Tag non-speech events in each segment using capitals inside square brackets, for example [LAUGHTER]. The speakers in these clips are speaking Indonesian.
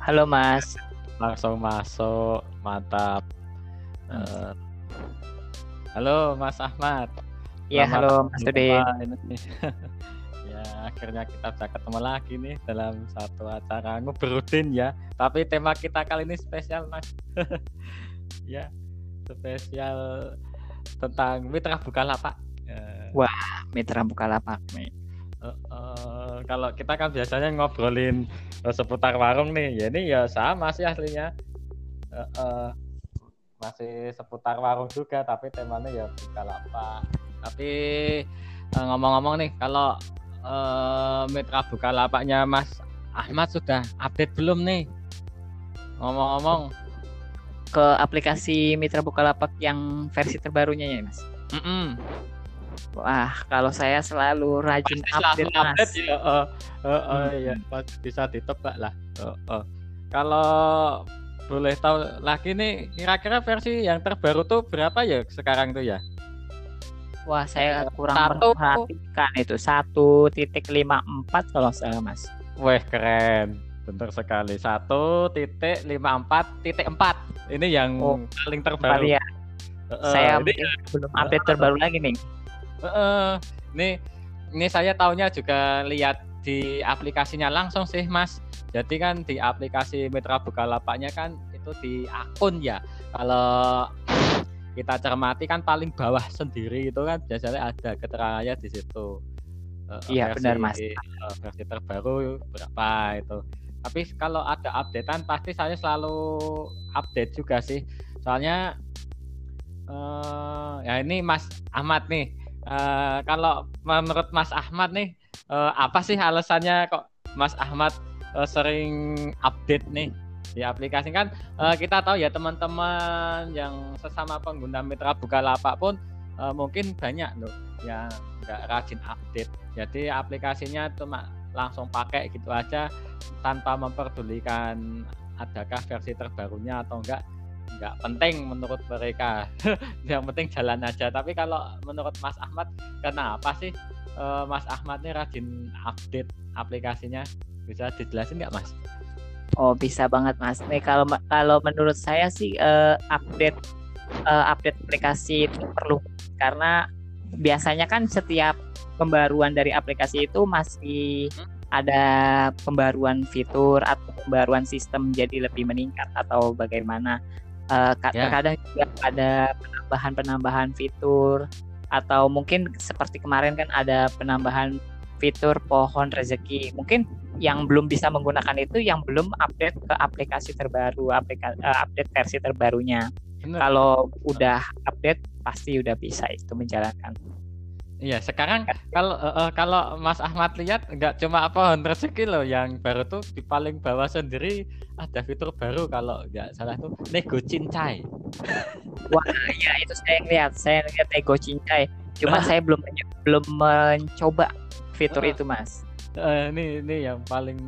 Halo Mas. Langsung masuk, mantap. Uh, halo Mas Ahmad. Iya, halo Mas Udin. [LAUGHS] ya, akhirnya kita bisa ketemu lagi nih dalam satu acara ngobrolin ya. Tapi tema kita kali ini spesial Mas. [LAUGHS] ya, spesial tentang mitra Bukalapak. Uh, Wah, mitra Bukalapak nih. Uh, uh, kalau kita kan biasanya ngobrolin uh, seputar warung nih, ya ini ya sama sih aslinya. Uh, uh, masih seputar warung juga tapi temanya ya Bukalapak. Tapi ngomong ngomong-ngomong nih kalau uh, mitra Bukalapaknya Mas Ahmad sudah update belum nih? Ngomong-ngomong. Ke aplikasi mitra Bukalapak yang versi terbarunya ya Mas? Mm -mm. Wah, kalau saya selalu rajin Pasti update, selalu update ya. Uh, uh, uh, hmm. ya, bisa ditebak lah. Uh, uh. Kalau boleh tahu lagi nih kira-kira versi yang terbaru tuh berapa ya sekarang tuh ya? Wah saya kurang satu, perhatikan itu satu titik lima empat kalau saya mas. Wah keren, benar sekali satu titik lima empat titik empat ini yang oh, paling terbaru. Ya. Uh, saya ini, belum update uh, terbaru lagi nih. Uh, ini ini saya tahunya juga lihat di aplikasinya langsung sih mas jadi kan di aplikasi Mitra Bukalapaknya kan itu di akun ya. Kalau kita cermati kan paling bawah sendiri itu kan biasanya ada keterangannya di situ. iya versi, benar mas. versi terbaru berapa itu. Tapi kalau ada updatean pasti saya selalu update juga sih. Soalnya uh, ya ini Mas Ahmad nih. Uh, kalau menurut Mas Ahmad nih uh, apa sih alasannya kok Mas Ahmad uh, sering update nih di aplikasi? Kan uh, kita tahu ya teman-teman yang sesama pengguna mitra Bukalapak pun uh, mungkin banyak loh yang nggak rajin update. Jadi aplikasinya cuma langsung pakai gitu aja tanpa memperdulikan adakah versi terbarunya atau enggak enggak penting menurut mereka [LAUGHS] yang penting jalan aja tapi kalau menurut Mas Ahmad kenapa sih uh, Mas Ahmad ini rajin update aplikasinya bisa dijelasin nggak Mas? Oh bisa banget Mas. Nih kalau kalau menurut saya sih uh, update uh, update aplikasi itu perlu karena biasanya kan setiap pembaruan dari aplikasi itu masih ada pembaruan fitur atau pembaruan sistem jadi lebih meningkat atau bagaimana. Uh, yeah. Terkadang juga ada penambahan-penambahan fitur atau mungkin seperti kemarin kan ada penambahan fitur pohon rezeki. Mungkin yang belum bisa menggunakan itu yang belum update ke aplikasi terbaru, aplika, uh, update versi terbarunya. Bener. Kalau udah update pasti udah bisa itu menjalankan. Iya, sekarang kalau uh, kalau Mas Ahmad lihat nggak cuma apa rezeki loh yang baru tuh di paling bawah sendiri ada fitur baru kalau nggak salah tuh nego cincai. [LAUGHS] Wah, iya itu saya lihat, saya lihat nego cincai. Cuma [LAUGHS] saya belum belum mencoba fitur uh, itu, Mas uh, ini ini yang paling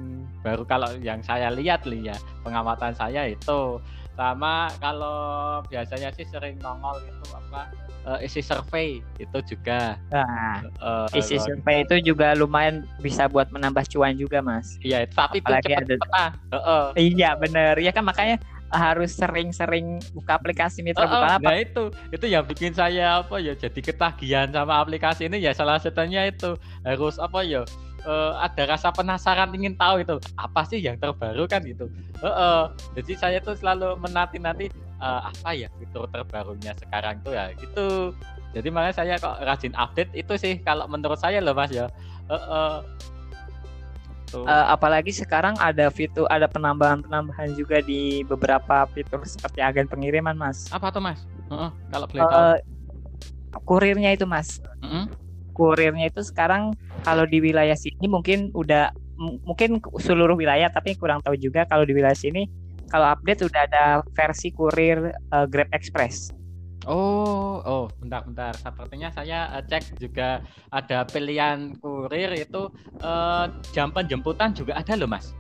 baru kalau yang saya lihat nih ya pengamatan saya itu sama kalau biasanya sih sering nongol itu apa uh, isi survei itu juga nah uh, isi survei itu juga lumayan bisa buat menambah cuan juga mas iya tapi Apalagi itu cepat ada... uh, uh. iya bener ya kan makanya harus sering-sering buka aplikasi mitra oh, buka apa? Nah itu itu yang bikin saya apa ya jadi ketagihan sama aplikasi ini ya salah satunya itu harus apa ya uh, ada rasa penasaran ingin tahu itu apa sih yang terbaru kan gitu. Uh, uh, jadi saya tuh selalu menanti-nanti uh, apa ya fitur terbarunya sekarang tuh ya gitu. Jadi makanya saya kok rajin update itu sih kalau menurut saya loh mas ya. Uh, uh, Uh, apalagi sekarang ada fitur ada penambahan-penambahan juga di beberapa fitur seperti agen pengiriman mas. Apa tuh mas? Uh, uh, kalau boleh uh, Kurirnya itu mas. Uh -uh kurirnya itu sekarang kalau di wilayah sini mungkin udah mungkin seluruh wilayah tapi kurang tahu juga kalau di wilayah sini kalau update udah ada versi kurir uh, Grab Express. Oh, oh, bentar, bentar. Sepertinya saya uh, cek juga ada pilihan kurir itu uh, jam penjemputan juga ada loh, Mas.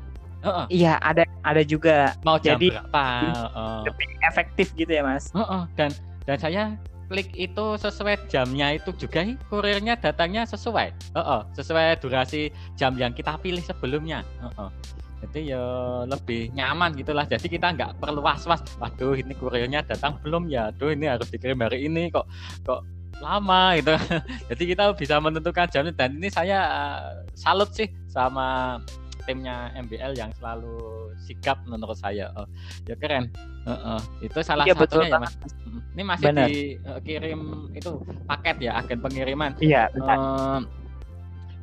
Uh -uh. Iya, ada ada juga. Mau jam Jadi, berapa? Uh. Lebih efektif gitu ya, Mas. Uh -uh. Dan dan saya klik itu sesuai jamnya itu juga kurirnya datangnya sesuai uh -uh, sesuai durasi jam yang kita pilih sebelumnya uh -uh. Jadi ya lebih nyaman gitulah. Jadi kita nggak perlu was-was. Waduh ini kurirnya datang belum? Ya aduh ini harus dikirim hari ini. Kok kok lama gitu. [LAUGHS] Jadi kita bisa menentukan jamnya. Dan ini saya uh, salut sih sama timnya MBL yang selalu sigap menurut saya. Oh, ya keren. Uh, uh, itu salah ya, satunya betul ya mas. ini masih Bener. dikirim uh, itu paket ya agen pengiriman. Iya uh,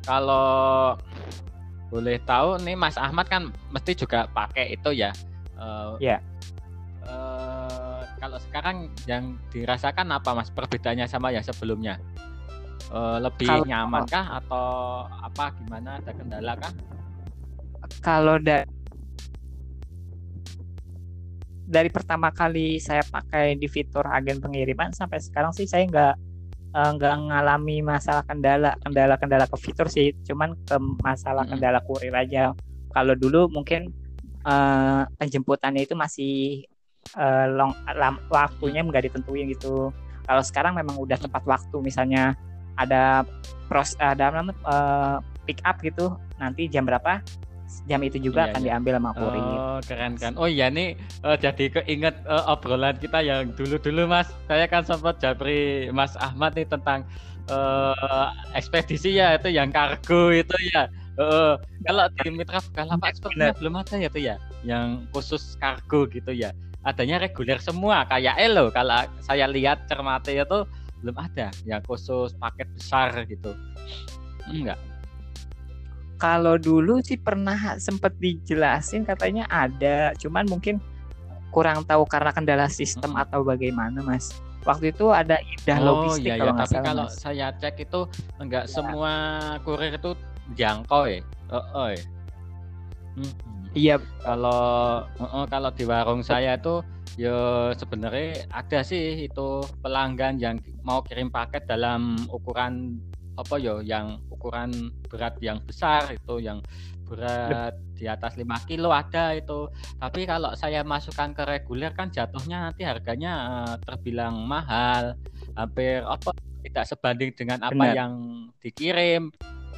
kalau boleh tahu nih Mas Ahmad kan mesti juga pakai itu ya. Uh, ya uh, kalau sekarang yang dirasakan apa Mas perbedaannya sama yang sebelumnya? Uh, lebih kalau, nyaman kah atau apa gimana? Ada kendala kah? Kalau da dari pertama kali saya pakai di fitur agen pengiriman sampai sekarang sih saya nggak eh, nggak uh, ngalami masalah kendala kendala kendala ke fitur sih cuman ke masalah hmm. kendala kurir aja kalau dulu mungkin uh, penjemputannya itu masih uh, long lam, waktunya nggak ditentuin gitu kalau sekarang memang udah tepat waktu misalnya ada pros ada uh, pick up gitu nanti jam berapa jam itu juga iya, akan iya. diambil sama kurir. Oh, keren kan. Oh iya nih uh, jadi keinget uh, obrolan kita yang dulu-dulu Mas. Saya kan sempat japri Mas Ahmad nih tentang uh, ekspedisi ya itu yang kargo itu ya. Uh, kalau di Mitra Bukalapak sepertinya belum ada ya tuh ya yang khusus kargo gitu ya. Adanya reguler semua kayak Elo kalau saya lihat cermati itu belum ada yang khusus paket besar gitu. Enggak kalau dulu sih pernah sempat dijelasin katanya ada, cuman mungkin kurang tahu karena kendala sistem hmm. atau bagaimana, Mas. Waktu itu ada Ida oh, logistik iya, kalau iya. Tapi salah, kalau mas. saya cek itu enggak ya. semua kurir itu jangkau ya. Oh, oh ya. Hmm. Iya. Kalau uh, kalau di warung saya itu ya sebenarnya ada sih itu pelanggan yang mau kirim paket dalam ukuran apa yo yang ukuran berat yang besar itu yang berat [LAUGHS] di atas 5 kilo ada itu tapi kalau saya masukkan ke reguler kan jatuhnya nanti harganya uh, terbilang mahal hampir apa tidak sebanding dengan apa Benar. yang dikirim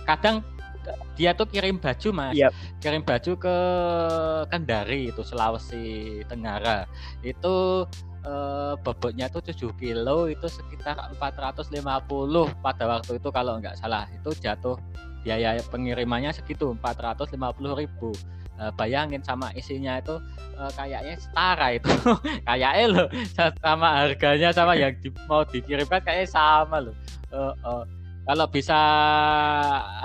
kadang dia tuh kirim baju mas yep. kirim baju ke Kendari itu Sulawesi Tenggara itu uh, bobotnya tuh 7 kilo itu sekitar 450 pada waktu itu kalau nggak salah. Itu jatuh biaya pengirimannya segitu 450 ribu. Uh, bayangin sama isinya itu uh, kayaknya setara itu. [LAUGHS] Kayaknya loh sama harganya sama yang di, mau dikirimkan kayaknya sama loh. Uh, uh, kalau bisa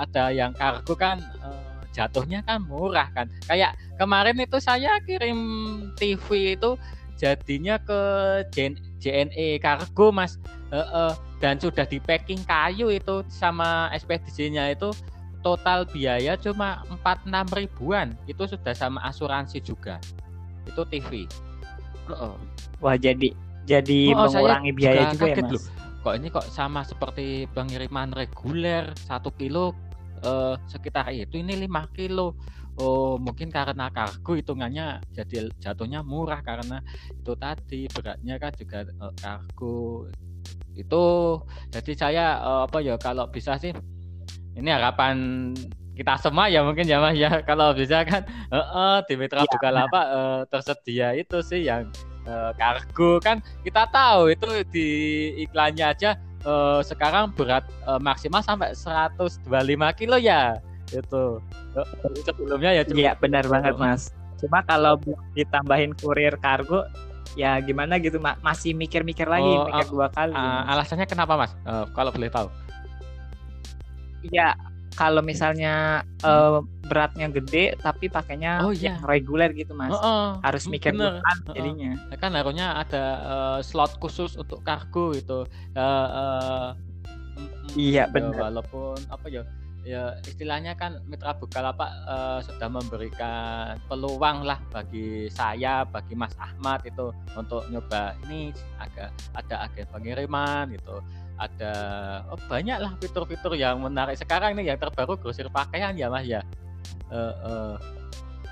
ada yang kargo kan uh, jatuhnya kan murah kan. Kayak kemarin itu saya kirim TV itu jadinya ke JNE Cargo Mas. Uh, uh, dan sudah di packing kayu itu sama ekspedisinya itu total biaya cuma 46 ribuan. Itu sudah sama asuransi juga. Itu TV uh, uh. wah jadi jadi oh, mengurangi biaya juga, juga ya Mas? loh. kok ini kok sama seperti pengiriman reguler satu kilo uh, sekitar itu ini 5 kilo oh mungkin karena kargo hitungannya jadi jatuhnya murah karena itu tadi beratnya kan juga uh, kargo itu jadi saya uh, apa ya kalau bisa sih ini harapan kita semua ya mungkin ya mas ya. [LAUGHS] Kalau bisa kan uh, uh, di Mitra ya, Bukalapak uh, tersedia itu sih yang uh, kargo. Kan kita tahu itu di iklannya aja uh, sekarang berat uh, maksimal sampai 125 kilo ya itu. Sebelumnya ya cuma iya benar banget mas. Cuma kalau ditambahin kurir kargo ya gimana gitu mak masih mikir-mikir lagi oh, mikir dua kali. uh, alasannya kenapa mas? Uh, kalau boleh tahu. Iya kalau misalnya uh, beratnya gede tapi pakainya oh, iya. reguler gitu mas. Oh, oh. harus mikir Bener. Oh, jadinya. Oh. kan harusnya ada uh, slot khusus untuk kargo itu uh, uh, iya benar walaupun apa ya ya istilahnya kan Mitra Bukalapak uh, sudah memberikan peluang lah bagi saya, bagi Mas Ahmad itu untuk nyoba ini agak ada agen pengiriman gitu. Ada oh, banyak lah fitur-fitur yang menarik sekarang nih yang terbaru grosir pakaian ya Mas ya. Uh, uh,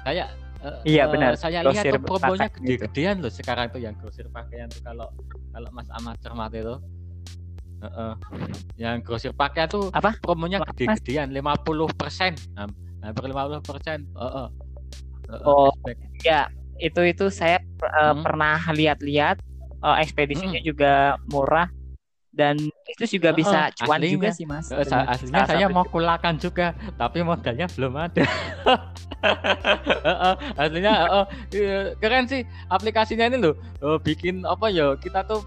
saya uh, iya benar. saya lihat tuh promonya gede-gedean loh sekarang tuh yang grosir pakaian tuh kalau kalau Mas Ahmad cermat itu Uh, yang grosir pakai tuh apa promonya gede-gedean 50 persen hampir 50 persen uh, uh. oh ya itu itu saya uh, hmm. pernah lihat-lihat uh, ekspedisinya hmm. juga murah dan itu juga bisa uh, cuan aslinya, juga sih mas. Uh, aslinya saya mau kulakan juga, tapi modalnya belum ada. [LAUGHS] uh, uh, aslinya uh, uh, keren sih aplikasinya ini loh. Uh, bikin apa ya kita tuh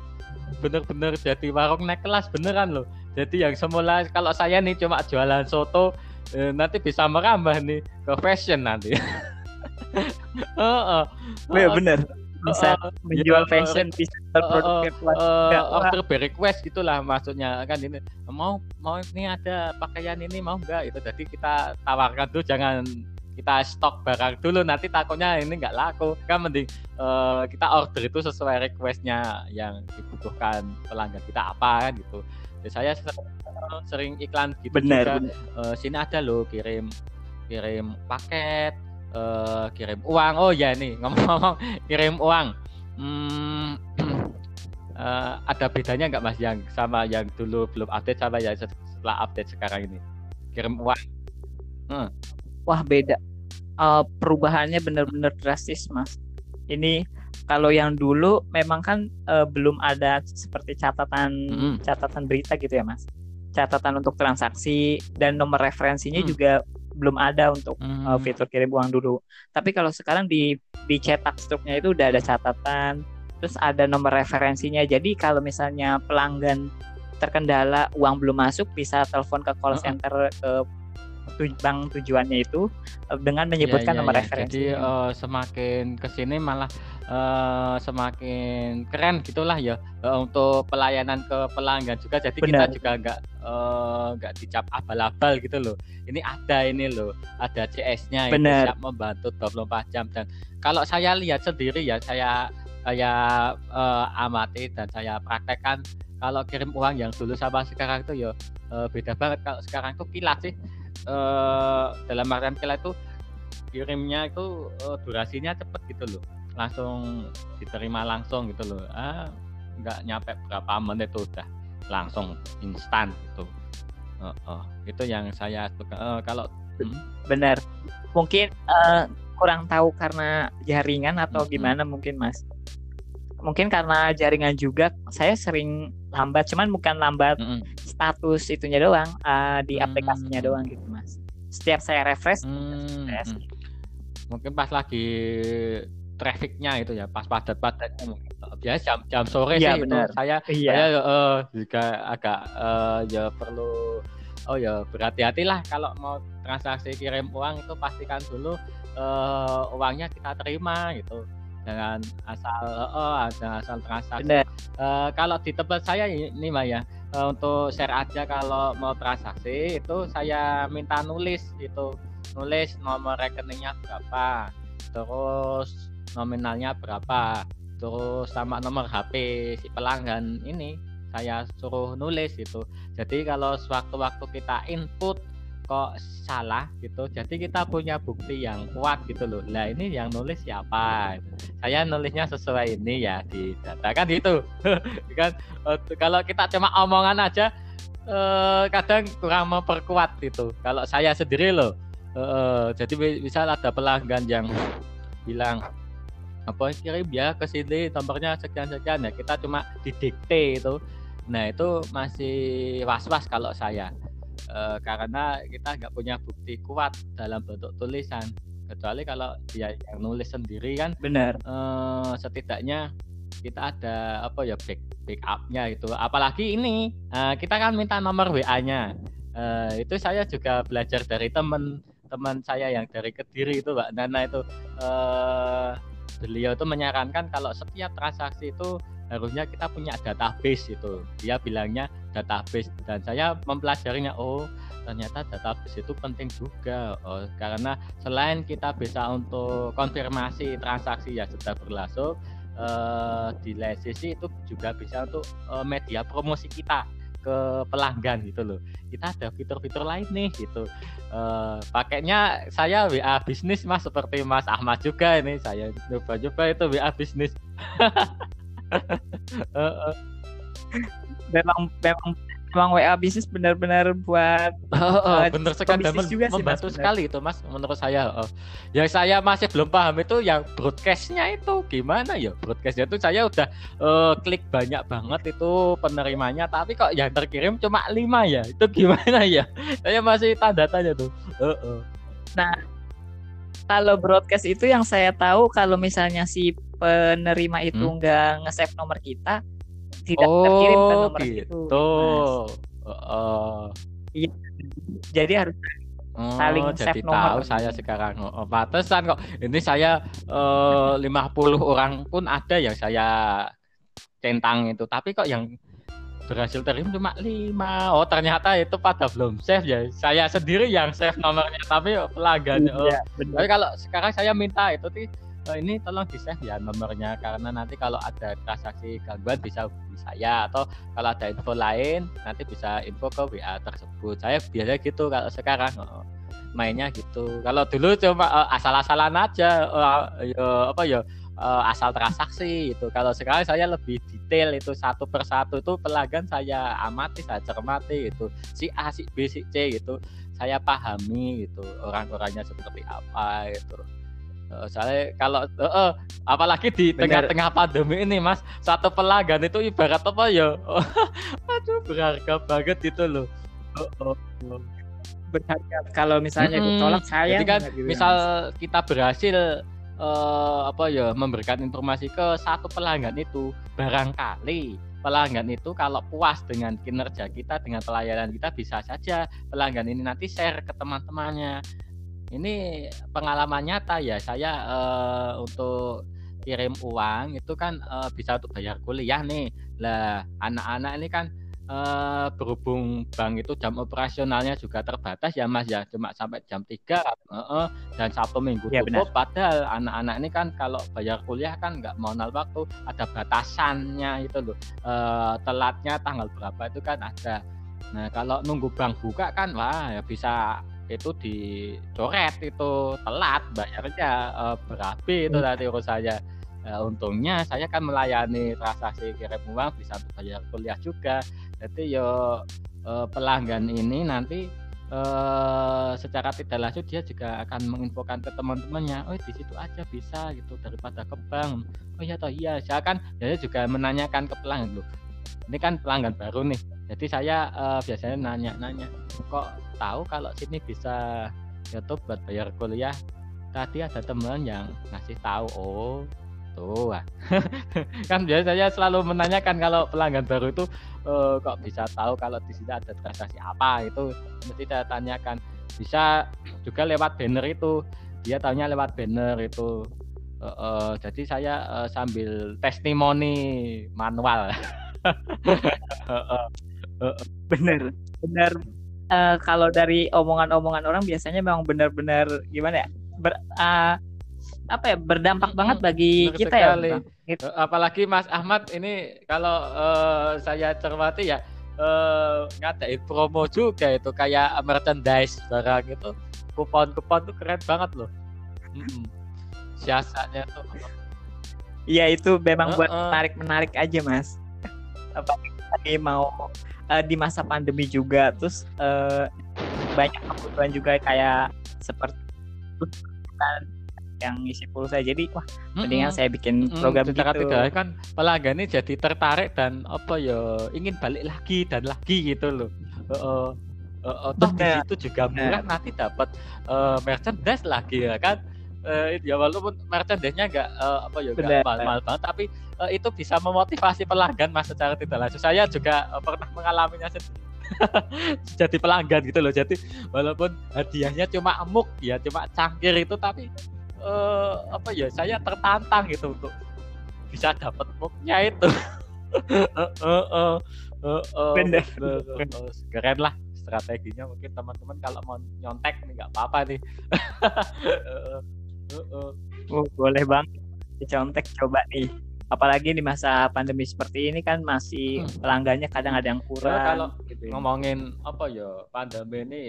bener-bener jadi warung naik kelas beneran loh. Jadi yang semula kalau saya nih cuma jualan soto, uh, nanti bisa merambah nih ke fashion nanti. uh, uh, uh, bener. Bisa uh, menjual ya, fashion bisa produk uh, uh, order by request gitulah maksudnya. Kan ini mau mau ini ada pakaian ini mau enggak itu jadi kita tawarkan tuh jangan kita stok barang dulu nanti takutnya ini nggak laku. Kan mending uh, kita order itu sesuai requestnya yang dibutuhkan pelanggan kita apa kan gitu. Jadi saya sering iklan gitu benar, juga. Uh, sini ada loh kirim kirim paket uh, kirim uang. Oh ya nih [LAUGHS] ngomong-ngomong kirim uang. Hmm, uh, [CLEARS THROAT] ada bedanya nggak mas yang sama yang dulu belum update sama yang setelah update sekarang ini? Kirim uang. Hmm. wah beda uh, perubahannya benar-benar drastis mas ini kalau yang dulu memang kan uh, belum ada seperti catatan hmm. catatan berita gitu ya mas catatan untuk transaksi dan nomor referensinya hmm. juga belum ada untuk uh, hmm. uh, fitur kirim uang dulu. Tapi kalau sekarang di dicetak struknya itu udah ada catatan, terus ada nomor referensinya. Jadi kalau misalnya pelanggan terkendala uang belum masuk bisa telepon ke call center uh ke bank tujuannya itu eh, dengan menyebutkan ya, ya, nomor ya. referensi. Jadi uh, semakin ke sini malah uh, semakin keren gitulah ya uh, untuk pelayanan ke pelanggan juga jadi Benar. kita juga nggak nggak uh, dicap abal-abal gitu loh ini ada ini loh ada CS-nya itu siap membantu 24 jam dan kalau saya lihat sendiri ya saya saya uh, amati dan saya praktekkan kalau kirim uang yang dulu sama sekarang itu ya uh, beda banget kalau sekarang itu kilat sih uh, dalam artian kilat itu kirimnya itu uh, durasinya cepet gitu loh langsung diterima langsung gitu loh ah nggak nyampe berapa menit itu udah langsung instan gitu uh, uh, itu yang saya uh, kalau hmm. benar mungkin uh, kurang tahu karena jaringan atau hmm. gimana mungkin mas mungkin karena jaringan juga saya sering lambat cuman bukan lambat hmm. Status itunya doang uh, di aplikasinya doang gitu mas setiap saya refresh, hmm. refresh mungkin pas lagi trafficnya itu ya pas padat-padatnya biasa jam jam sore ya, sih benar. itu saya iya. saya uh, juga agak uh, ya perlu oh ya berhati-hati lah kalau mau transaksi kirim uang itu pastikan dulu uh, uangnya kita terima gitu jangan asal oh ada asal transaksi uh, kalau di tempat saya ini mbak ya uh, untuk share aja kalau mau transaksi itu saya minta nulis itu. Nulis nomor rekeningnya berapa terus nominalnya berapa terus sama nomor HP si pelanggan ini saya suruh nulis itu jadi kalau sewaktu-waktu kita input kok salah gitu. Jadi kita punya bukti yang kuat gitu loh. Lah ini yang nulis siapa? Saya nulisnya sesuai ini ya di data. Kan gitu. [LAUGHS] Kan eh, kalau kita cuma omongan aja eh, kadang kurang memperkuat itu kalau saya sendiri loh eh, jadi bisa ada pelanggan yang bilang apa kirim ya ke sini nomornya sekian sekian ya kita cuma didikte itu. Nah itu masih was-was kalau saya e, karena kita nggak punya bukti kuat dalam bentuk tulisan. Kecuali kalau dia yang nulis sendiri kan benar. e, setidaknya kita ada apa ya back backupnya itu apalagi ini e, kita kan minta nomor WA-nya e, itu saya juga belajar dari teman teman saya yang dari kediri itu mbak Nana itu. Eh, beliau itu menyarankan kalau setiap transaksi itu harusnya kita punya database itu dia bilangnya database dan saya mempelajarinya oh ternyata database itu penting juga. Oh, karena selain kita bisa untuk konfirmasi transaksi yang sudah berlangsung eh, di lain sisi itu juga bisa untuk eh, media promosi kita ke pelanggan gitu loh. Kita ada fitur-fitur lain nih gitu. Uh, pakainya saya WA bisnis mas seperti Mas Ahmad juga ini. Saya coba-coba itu WA bisnis [LAUGHS] memang memang emang WA bisnis benar-benar buat Oh, oh, uh, bener sekali dan juga sih, Mas, membantu bener. sekali itu mas menurut saya. Oh. Yang saya masih belum paham itu yang broadcastnya itu gimana ya broadcastnya itu saya udah eh, klik banyak banget itu penerimanya tapi kok yang terkirim cuma lima ya itu [LAUGHS] gimana ya? Saya masih tanda tanya tuh. Oh, oh. kalau broadcast itu yang saya tahu kalau misalnya si penerima itu Hmm? nggak nge-save nomor kita tidak terkirim ke Oh nomor itu. gitu. Mas. Oh, oh. Jadi harus Oh, Saling jadi save nomor. tahu saya sekarang. Oh, oh, pantesan kok. Ini saya eh, 50 orang pun ada yang saya centang itu. Tapi kok yang berhasil terima cuma 5. Oh, ternyata itu pada belum save ya. Saya sendiri yang save nomornya, tapi pelanggannya. Oh. Iya, benar. Tapi kalau sekarang saya minta itu eh, ini tolong di save ya nomornya karena nanti kalau ada transaksi gangguan bisa hubungi saya atau kalau ada info lain nanti bisa info ke WA tersebut. Saya biasa gitu kalau sekarang oh, mainnya gitu. Kalau dulu cuma eh, asal-asalan aja eh, ya, apa ya asal transaksi itu. Kalau sekarang saya lebih detail itu satu persatu itu pelanggan saya amati, saya cermati gitu. Si A, si B, si C gitu. Saya pahami gitu orang-orangnya seperti apa gitu. Eh, soalnya kalau eh, eh, apalagi di tengah-tengah pandemi ini mas satu pelanggan itu ibarat apa ya [LAUGHS] aduh berharga banget gitu loh Oh, oh, oh. berharga. Kalau misalnya Mm-mm. ditolak saya kan misal kita berhasil eh, apa ya memberikan informasi ke satu pelanggan itu barangkali pelanggan itu kalau puas dengan kinerja kita dengan pelayanan kita bisa saja pelanggan ini nanti share ke teman-temannya. Ini pengalaman nyata ya saya eh, untuk kirim uang itu kan eh, bisa untuk bayar kuliah nih. Lah anak-anak ini kan eh, berhubung bank itu jam operasionalnya juga terbatas ya Mas ya. Cuma sampai jam 3 heeh, dan satu minggu Iya, tutup padahal anak-anak ini kan kalau bayar kuliah kan nggak mengenal waktu ada batasannya itu loh. Eh, telatnya tanggal berapa itu kan ada. Nah kalau nunggu bank buka kan wah ya bisa itu dicoret itu telat bayarnya eh, berapi itu Hmm. tadi urus saya. Eh, untungnya saya kan melayani transaksi kirim uang bisa untuk bayar kuliah juga. Jadi yo eh, pelanggan ini nanti eh, secara tidak langsung dia juga akan menginfokan ke teman-temannya oh di situ aja bisa gitu daripada ke bank. Oh iya toh iya. Saya kan saya juga menanyakan ke pelanggan loh ini kan pelanggan baru nih. Jadi saya eh, biasanya nanya-nanya kok tahu kalau sini bisa YouTube buat bayar kuliah. Tadi ada teman yang ngasih tahu oh tuh [LAUGHS] kan biasanya selalu menanyakan kalau pelanggan baru itu eh, kok bisa tahu kalau di sini ada transaksi apa? Itu mesti saya tanyakan. Bisa juga lewat banner itu. Dia tahunya lewat banner itu. Eh, eh, jadi saya eh, sambil testimoni manual. [LAUGHS] Bener bener Eh, kalau dari omongan-omongan orang biasanya memang benar-benar gimana ya ber, eh, apa ya berdampak Mm-mm, banget bagi kita ya sekali. Bang. Gitu. Eh, apalagi Mas Ahmad ini kalau eh, saya cermati ya eh, ngadain promo juga itu kayak merchandise barang itu kupon-kupon tuh keren banget loh Mm-mm. siasatnya tuh Iya itu memang buat Heeh. menarik-menarik aja mas. Apa lagi mau eh, di masa pandemi juga, terus eh, banyak kebutuhan juga kayak seperti kan yang ngisi pulsa. Jadi wah mendingan Mm-mm. saya bikin program secara gitu. tidak kan pelanggan ini jadi tertarik dan apa ya ingin balik lagi dan lagi gitu loh. Heeh. Heeh, toh di situ juga murah nanti dapat eh, merchandise lagi ya kan. Eh, ya walaupun merchandise-nya enggak apa ya enggak mahal-mahal banget tapi eh, itu bisa memotivasi pelanggan mas secara tidak langsung. Saya juga eh, pernah mengalaminya sendiri. [LAUGHS] jadi pelanggan gitu loh. Jadi walaupun hadiahnya cuma emuk ya cuma cangkir itu tapi eh, apa ya saya tertantang gitu untuk bisa dapat muknya itu [LAUGHS] eh, eh, Bener. bener. Eh, keren lah strateginya mungkin teman-teman kalau mau nyontek nih nggak apa-apa nih [LAUGHS] Eh, eh. Oh, boleh bang, dicontek coba nih. Apalagi di masa pandemi seperti ini kan masih Hmm. pelanggannya kadang ada yang kurang. kalau gitu ya. ngomongin apa ya pandemi ini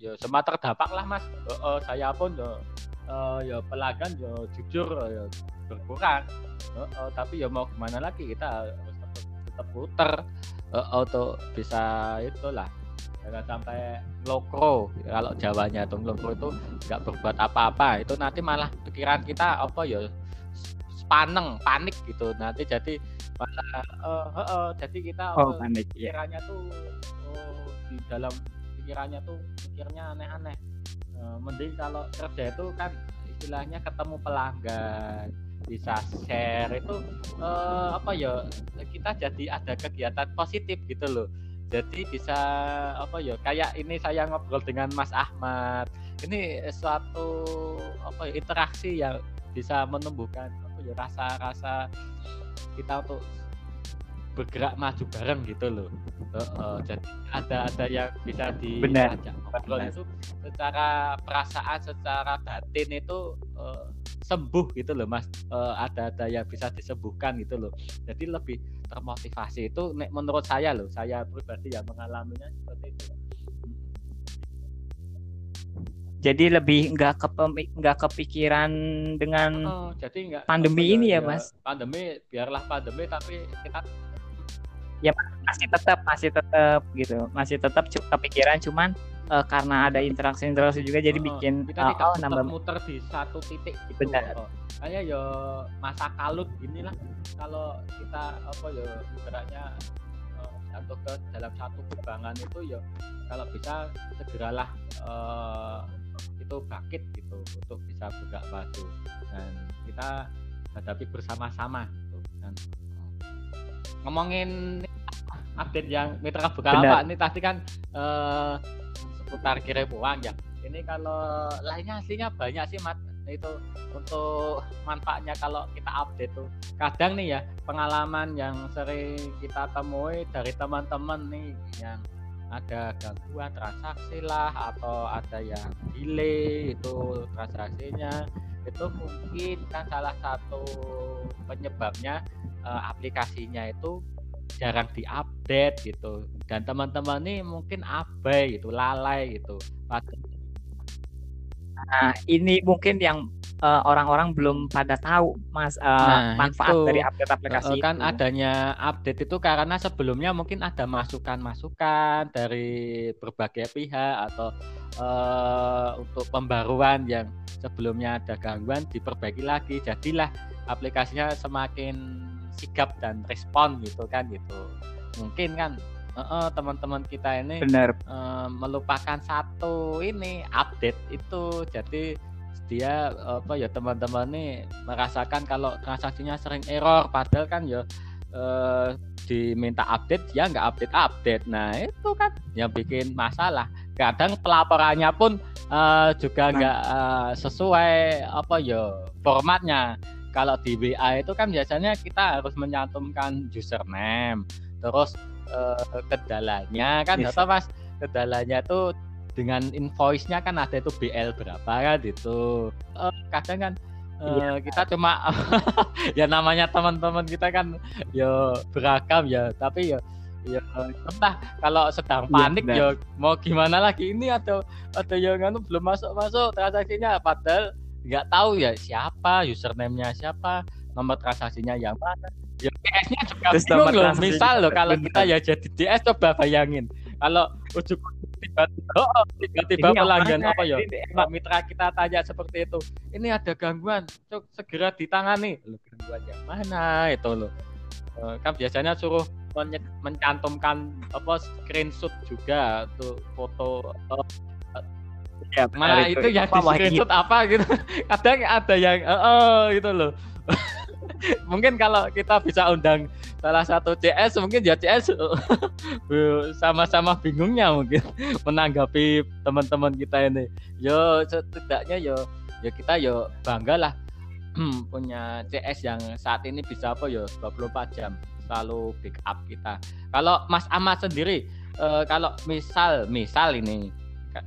ya semua terdampak lah mas Eh, eh, saya pun ya eh, ya pelanggan ya jujur ya berkurang Eh, eh, tapi ya mau gimana lagi kita harus tetap, tetap puter uh, auto bisa itulah jangan sampai lokro kalau Jawanya tuh lokro itu nggak berbuat apa-apa itu nanti malah pikiran kita apa ya paneng panik gitu nanti jadi malah uh, uh, uh, jadi kita oh, panik iya. pikirannya yeah. tuh oh, di dalam pikirannya tuh pikirnya aneh-aneh uh, mending kalau kerja itu kan istilahnya ketemu pelanggan bisa share itu uh, apa ya kita jadi ada kegiatan positif gitu loh jadi bisa apa ya kayak ini saya ngobrol dengan Mas Ahmad. Ini suatu apa ya, interaksi yang bisa menumbuhkan apa ya rasa-rasa kita untuk bergerak maju bareng gitu loh. Uh, uh, jadi ada ada yang bisa diajak ngobrol itu secara perasaan, secara batin itu uh, sembuh gitu loh mas. Uh, ada ada yang bisa disembuhkan gitu loh. Jadi lebih termotivasi itu menurut saya loh saya pribadi yang mengalaminya seperti itu jadi lebih nggak ke nggak kepikiran dengan oh, jadi enggak, pandemi ini ya, ya mas pandemi biarlah pandemi tapi kita ya masih tetap masih tetap gitu masih tetap kepikiran cuman uh, karena ada interaksi-interaksi juga jadi oh, bikin kita uh, tidak oh, nambah muter di satu titik gitu. Benar. Oh. Ya masa kalut inilah kalau kita apa ya ibaratnya uh, atau ke dalam satu kubangan itu ya kalau bisa segeralah uh, itu bangkit gitu untuk bisa bergerak maju dan kita hadapi bersama-sama gitu. dan ngomongin update yang mitra buka apa ini tadi kan uh, seputar kirim uang ya. Ini kalau lainnya aslinya banyak sih mat itu untuk manfaatnya kalau kita update tuh. Kadang nih ya pengalaman yang sering kita temui dari teman-teman nih yang ada gangguan transaksi lah atau ada yang delay itu transaksinya itu mungkin kan salah satu penyebabnya uh, aplikasinya itu jarang diupdate gitu. Dan teman-teman ini mungkin abai gitu lalai gitu. Nah ini mungkin yang uh, orang-orang belum pada tahu mas uh, nah, manfaat itu, dari update aplikasi uh, kan itu. adanya update itu karena sebelumnya mungkin ada masukan-masukan dari berbagai pihak atau uh, untuk pembaruan yang sebelumnya ada gangguan diperbaiki lagi. Jadilah aplikasinya semakin sigap dan respon gitu kan gitu. Mungkin kan uh, uh, teman-teman kita ini benar. uh, melupakan satu ini update itu. Jadi dia apa ya teman-teman ini merasakan kalau transaksinya sering error padahal kan ya uh, diminta update ya nggak update update nah itu kan yang bikin masalah. Kadang pelaporannya pun uh, juga nah. nggak uh, sesuai apa ya formatnya kalau di WA itu kan biasanya kita harus menyantumkan username terus uh, kendalanya kan yes. atau mas kendalanya itu dengan invoice-nya kan ada itu BL berapa kan itu uh, kadang kan uh, kita cuma [LAUGHS] ya namanya teman-teman kita kan ya beragam ya tapi ya ya entah kalau sedang iya, panik ya, ya mau gimana lagi ini atau atau yang anu belum masuk masuk transaksinya padahal nggak tahu ya siapa username-nya siapa nomor transaksinya yang mana. Ya DS-nya juga Terus bingung loh. misal loh kalau kita ya jadi DS coba bayangin. Kalau ujuk tiba-tiba oh, tiba-tiba pelanggan apa ya? Pak mitra kita tanya seperti itu. Ini ada gangguan cuk segera ditangani. Loh gangguan yang mana itu loh? Eh, kan biasanya suruh mencantumkan apa screenshot juga tuh foto ya, mana itu, itu yang di screenshot apa gitu. [LAUGHS] Kadang ada yang oh, oh gitu loh. [LAUGHS] Mungkin kalau kita bisa undang salah satu CS mungkin ya CS [LAUGHS] sama-sama bingungnya mungkin menanggapi teman-teman kita ini. Yo setidaknya yo yo kita yo bangga lah [CLEARS THROAT] punya CS yang saat ini bisa apa yo 24 jam selalu backup kita. Kalau Mas Ahmad sendiri eh, kalau misal misal ini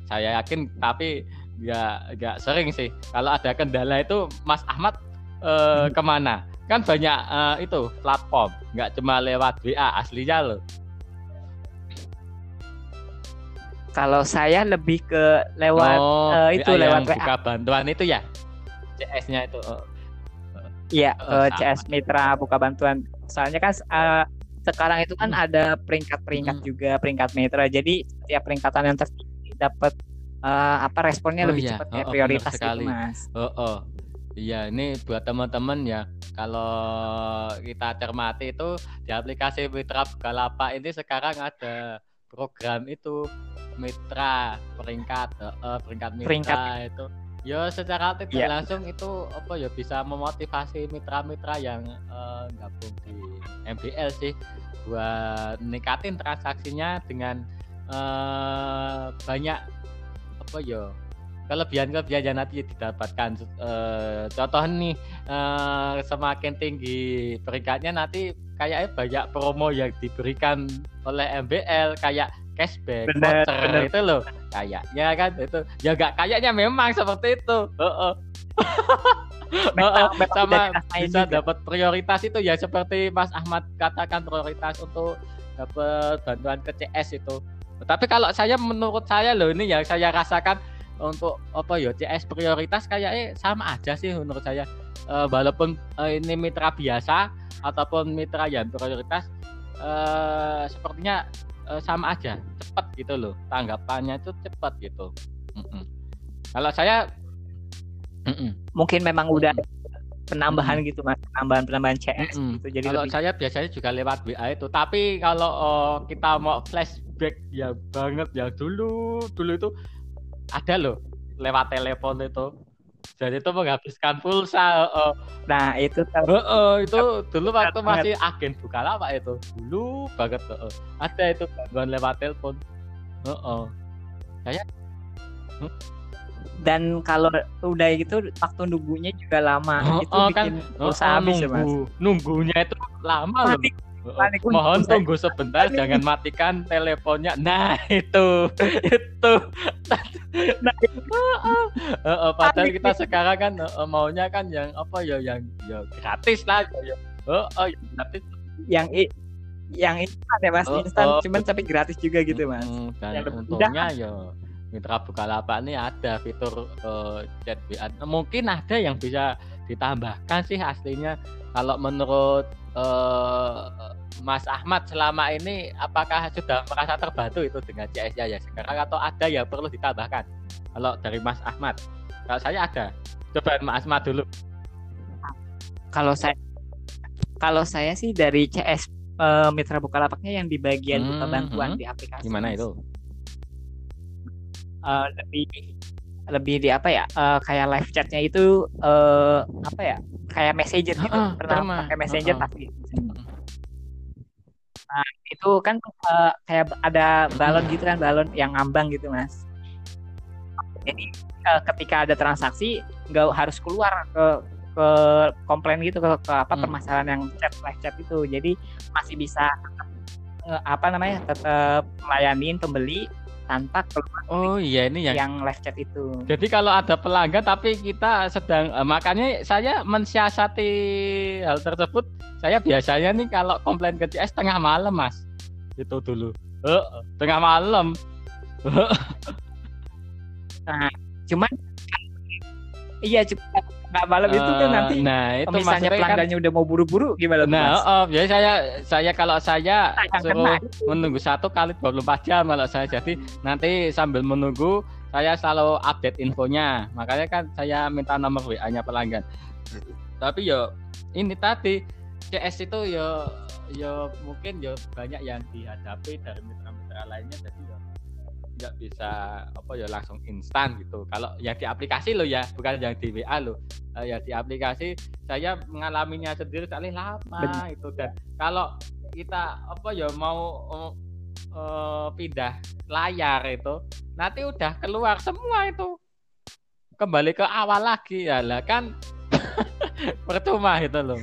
saya yakin tapi nggak nggak sering sih. Kalau ada kendala itu Mas Ahmad eh, hmm. ke mana? Kan banyak eh, itu platform. Nggak cuma lewat WA aslinya loh. Kalau saya lebih ke lewat oh, uh, itu WA lewat WA. buka bantuan itu ya? CS-nya itu Iya, oh, uh, CS Mitra buka bantuan. Soalnya kan uh, sekarang itu kan ada peringkat-peringkat Hmm. juga peringkat metra jadi setiap peringkatan yang tertinggi dapat eh, apa responnya Oh lebih iya, cepat oh, ya oh, benar prioritas gitu sekali. mas Oh, oh. Iya, ini buat teman-teman ya. Kalau kita cermati itu di aplikasi Mitra Bukalapak ini sekarang ada program itu mitra peringkat, eh, peringkat mitra Peringkat. itu. Ya secara tidak Iya. langsung itu apa ya bisa memotivasi mitra-mitra yang eh, gabung di MBL sih buat ningkatin transaksinya dengan eh, banyak apa ya kelebihan-kelebihan yang nanti didapatkan. Eh, contoh nih eh, semakin tinggi peringkatnya nanti kayaknya banyak promo yang diberikan oleh MBL kayak cashback Bener, voucher bener. itu loh. Kayaknya kan itu ya gak kayaknya memang seperti itu. Heeh. [LAUGHS] Heeh, Memang- memang sama bisa dapat prioritas itu ya seperti Mas Ahmad katakan prioritas untuk dapat bantuan ke CS itu tapi kalau saya menurut saya loh ini yang saya rasakan untuk apa ya CS prioritas kayaknya sama aja sih menurut saya. Eh, walaupun eh, ini mitra biasa ataupun mitra yang prioritas eh, sepertinya eh, sama aja cepat gitu loh. Tanggapannya itu cepat gitu. Mm-mm. kalau saya mm-mm. mungkin memang udah penambahan gitu mas. Penambahan penambahan CS Mm-mm. gitu. Jadi kalau lebih saya biasanya juga lewat WA itu. Tapi kalau eh, kita mau flashback ya banget. Ya dulu dulu itu ada loh lewat telepon itu. Jadi itu menghabiskan pulsa eh, nah itu kan eh, eh, itu dulu waktu masih agen Bukalapak itu. Dulu banget eh, eh. ada itu gangguan lewat telepon. Eh, eh. dan kalau udah gitu waktu nunggunya juga lama. Oh, itu oh, kan. bikin Eh, pulsa eh, habis ya mas? nunggu. Nunggunya itu lama loh untuk Mohon tunggu sebentar, jangan matikan teleponnya. Nah itu, itu. Nah, Eh, eh, padahal kita sekarang kan eh, maunya kan yang apa ya, yang ya gratis lah. Ya. Oh, oh, yang gratis. yang i- yang instan ya mas Oh, instan oh. cuman tapi gratis juga gitu mas Mm, dan Yang untungnya ya Mitra Bukalapak ini ada fitur eh, chat WA. Mungkin ada yang bisa ditambahkan sih aslinya. Kalau menurut eh, Mas Ahmad selama ini apakah sudah merasa terbantu itu dengan CS ya sekarang atau ada yang perlu ditambahkan? Kalau dari Mas Ahmad, kalau saya ada. Coba Mas Ahmad dulu. kalau saya kalau saya sih dari CS eh, Mitra Bukalapaknya yang di bagian buka Hmm, bantuan hmm. di aplikasi Gimana itu? Eh, lebih lebih di apa ya eh, kayak live chatnya itu eh, apa ya kayak messenger gitu. Heeh, pernah pakai messenger Heeh. pasti nah itu kan eh, kayak ada balon gitu kan balon yang ngambang gitu mas. Jadi eh, ketika ada transaksi nggak harus keluar ke ke komplain gitu ke, ke apa Hmm. permasalahan yang chat live chat itu. Jadi masih bisa tetap, eh, apa namanya tetap melayanin pembeli tanpa keluar Oh iya ini yang yang live chat itu Jadi kalau ada pelanggan tapi kita sedang eh, makanya saya mensiasati hal tersebut. Saya biasanya nih kalau komplain ke CS tengah malam mas, itu dulu. Eh, tengah malam. cuman iya cuma nggak malam itu kan Eh, nanti Nah itu misalnya kan. pelanggannya udah mau buru-buru gimana Nah, mas? oh, jadi saya saya kalau saya suruh kena menunggu satu kali 24 jam kalau saya jadi nanti sambil menunggu saya selalu update infonya makanya kan saya minta nomor WA-nya pelanggan tapi yo ini tadi CS itu yo yo mungkin yo banyak yang dihadapi dari mitra-mitra lainnya jadi yo nggak bisa apa ya langsung instan gitu. Kalau yang di aplikasi lo ya bukan yang di WA lo Eh, ya di aplikasi saya mengalaminya sendiri sekali lama Benar. itu dan kalau kita apa ya mau eh, pindah layar itu nanti udah keluar semua itu. Kembali ke awal lagi. Ya lah kan [LAUGHS] percuma itu loh.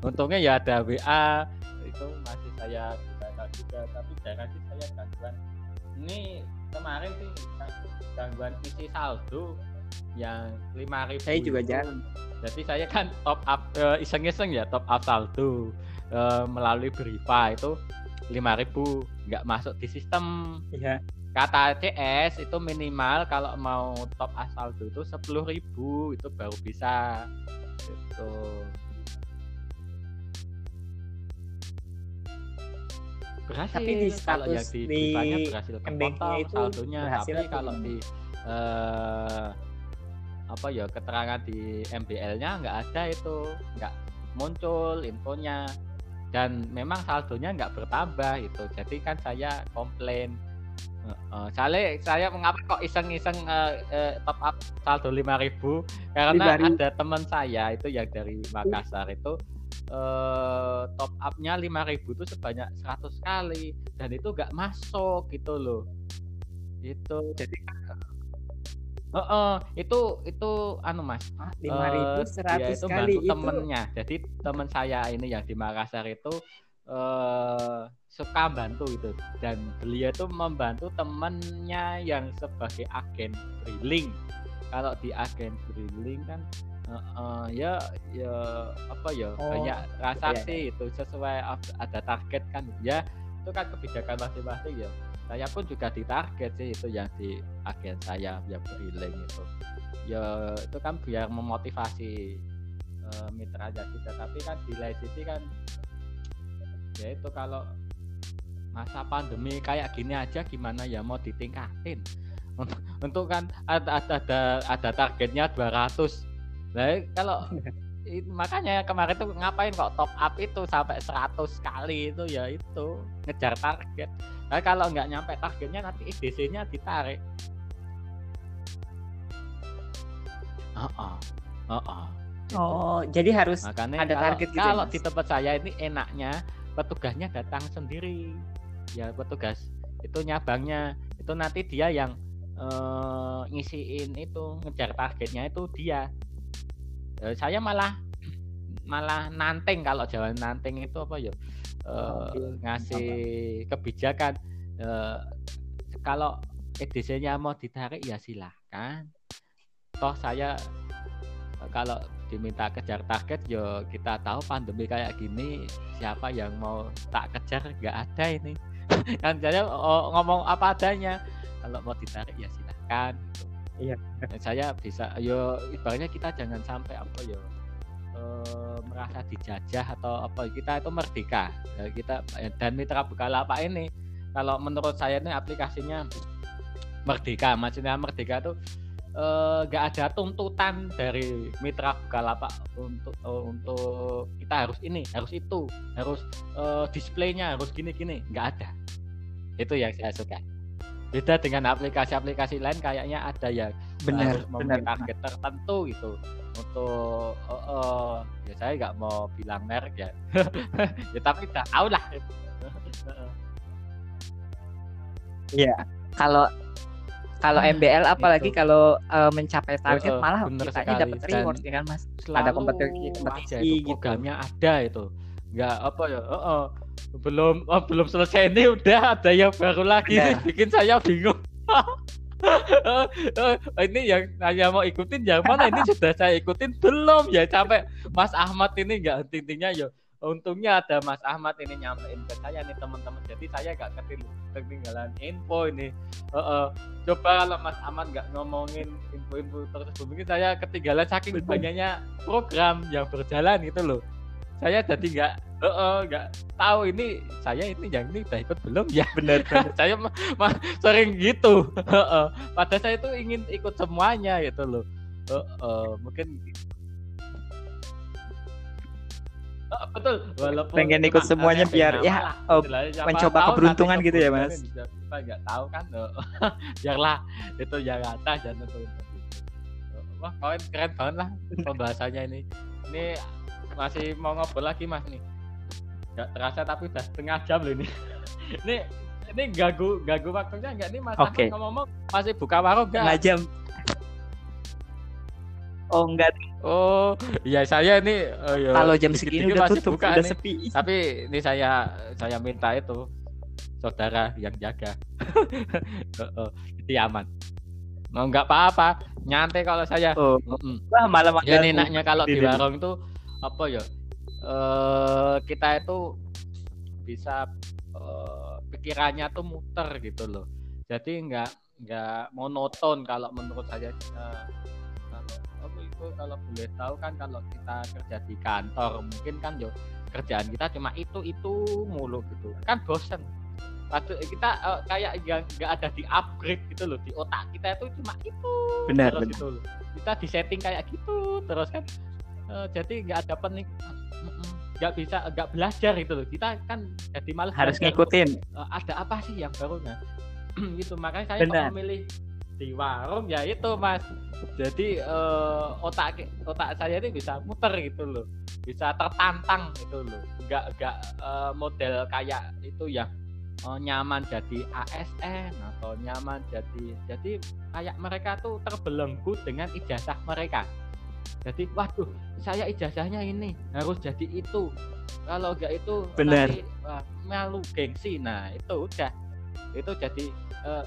Untungnya ya ada WA itu masih saya gunakan juga tapi jarang sih saya gangguan. Ini kemarin sih gangguan isi saldo yang lima ribu saya juga jarang. Jadi saya kan top up eh, iseng-iseng ya top up saldo eh, melalui Briva itu 5000 nggak masuk di sistem. Iya. Kata CS itu minimal kalau mau top up saldo itu 10.000 itu baru bisa. Gitu berhasil. Tapi di kalau yang status di di Brivanya berhasil kepotong itu saldonya. Berhasil tapi kalau di eh, apa ya keterangan di MBL-nya nggak ada itu nggak muncul infonya. Dan memang saldonya nggak bertambah itu. Jadi kan saya komplain. Heeh. Soalnya saya mengapa kok iseng-iseng eh, eh, top up saldo 5000 karena 5.000. ada teman saya itu yang dari Makassar itu eh, top upnya 5000 itu sebanyak 100 kali dan itu nggak masuk gitu loh. Itu jadi Heeh, itu itu anu Mas. Ah, eh, 5.100 dia itu kali itu. temennya. Jadi teman saya ini yang di Makassar itu eh suka bantu itu dan beliau itu membantu temennya yang sebagai agen drilling. Kalau di agen drilling kan eh, eh, ya ya apa ya Oh, banyak transaksi iya, itu sesuai ada target kan. Ya itu kan kebijakan masing-masing ya. Saya pun juga ditarget sih itu yang di agen saya yang drilling itu. Ya itu kan biar memotivasi eh, mitranya juga tapi kan di lain sisi kan ya itu kalau masa pandemi kayak gini aja gimana ya mau ditingkatin? Untuk, [LAUGHS] untuk kan ada ada ada, ada targetnya 200 nah kalau [LAUGHS] makanya kemarin tuh ngapain kok top up itu sampai 100 kali itu ya itu ngejar target nah, kalau nggak nyampe targetnya nanti IDC-nya ditarik Heeh. Heeh. Oh, jadi harus Makanya ada kalau, target gitu ya, kalau Mas? di tempat saya ini enaknya petugasnya datang sendiri. Ya petugas itu nyabangnya itu nanti dia yang eh, ngisiin itu ngejar targetnya itu dia. Eh, saya malah malah nanteng kalau jalan nanteng itu apa ya? Eh, ngasih kebijakan eh, kalau EDC-nya mau ditarik ya silahkan. Toh saya eh, kalau diminta kejar target ya kita tahu pandemi kayak gini siapa yang mau tak kejar nggak ada ini [LAUGHS] kan saya oh, ngomong apa adanya kalau mau ditarik ya silahkan gitu. Iya. Saya bisa yo ibaratnya kita jangan sampai apa ya eh, merasa dijajah atau apa kita itu merdeka. Ya, kita dan mitra Bukalapak ini kalau menurut saya ini aplikasinya merdeka. Maksudnya merdeka tuh eh, nggak ada tuntutan dari mitra Bukalapak untuk eh, untuk kita harus ini harus itu harus eh, displaynya harus gini gini nggak ada. Itu yang saya suka beda dengan aplikasi-aplikasi lain kayaknya ada yang benar benar. target tertentu gitu untuk eh, eh, ya saya nggak mau bilang merek ya [LAUGHS] ya tapi udah tahu lah Iya. Kalau kalau MBL apalagi itu. kalau eh, mencapai target Heeh, malah bener kitanya dapat reward ya kan Mas. selalu kompetisi- kompetisi itu gitu. programnya ada itu nggak apa ya oh, oh. Belum oh, belum selesai. Ini udah ada yang baru lagi. Benar. [LAUGHS] bikin saya bingung. [LAUGHS] Ini yang saya mau ikutin yang mana? Ini sudah saya ikutin? Belum. Ya sampai Mas Ahmad ini nggak henti-hentinya. Ya untungnya ada Mas Ahmad ini nyampein ke saya nih teman-teman. Jadi saya nggak ketinggalan info ini. Oh, oh. coba kalau Mas Ahmad nggak ngomongin info-info tersebut mungkin saya ketinggalan saking banyaknya program yang berjalan gitu loh saya jadi nggak oh, oh, nggak tahu ini saya ini yang ini udah ikut belum ya Benar [LAUGHS] saya mah mah sering gitu Heeh. padahal saya itu ingin ikut semuanya gitu loh Heeh, mungkin Oh, betul walaupun Pengen ikut semuanya biar ya, oh, gitu. Siapa mencoba keberuntungan gitu ya, Mas. kita nggak tahu kan oh. [LAUGHS] biarlah itu yang atas dan tentuin wah kalian keren banget lah pembahasannya ini ini masih mau ngobrol lagi mas nih. Nggak terasa tapi udah setengah jam loh ini. [LAUGHS] Ini ini gagu gagu waktunya nggak nih mas? Oke. Ahmad ngomong masih buka warung nggak? Setengah jam. Oh enggak, oh iya saya ini oh, iya, kalau jam segini udah masih tutup, buka udah nih. sepi. tapi ini saya saya minta itu saudara yang jaga. Heeh, [LAUGHS] jadi aman. Mau nggak apa-apa nyantai kalau saya. Oh, Mm-mm. wah malam ya enaknya kalau di warung itu apa ya? Eh kita itu bisa eh, pikirannya tuh muter gitu loh. Jadi nggak nggak monoton kalau menurut saya Eh, kalau itu kalau boleh tahu kan kalau kita kerja di kantor mungkin kan yo kerjaan kita cuma itu itu mulu gitu. Kan bosen. Padahal kita uh, kayak yang nggak ada di upgrade gitu loh. Di otak kita itu cuma itu benar, terus benar. gitu loh. kita di setting kayak gitu terus kan uh, jadi nggak ada penik nggak bisa nggak belajar gitu loh. Kita kan jadi malah harus belajar, ngikutin. Uh, ada apa sih yang baru nah [CLEARS THROAT] gitu makanya saya Benar. memilih di warung ya itu mas. Jadi uh, otak otak saya ini bisa muter gitu loh. Bisa tertantang gitu loh. Nggak nggak uh, model kayak itu yang uh, nyaman jadi ASN atau nyaman jadi jadi kayak mereka tuh terbelenggu dengan ijazah mereka jadi waduh saya ijazahnya ini harus jadi itu. Kalau enggak itu Benar. nanti, wah, malu gengsi. Nah itu udah. Itu jadi uh,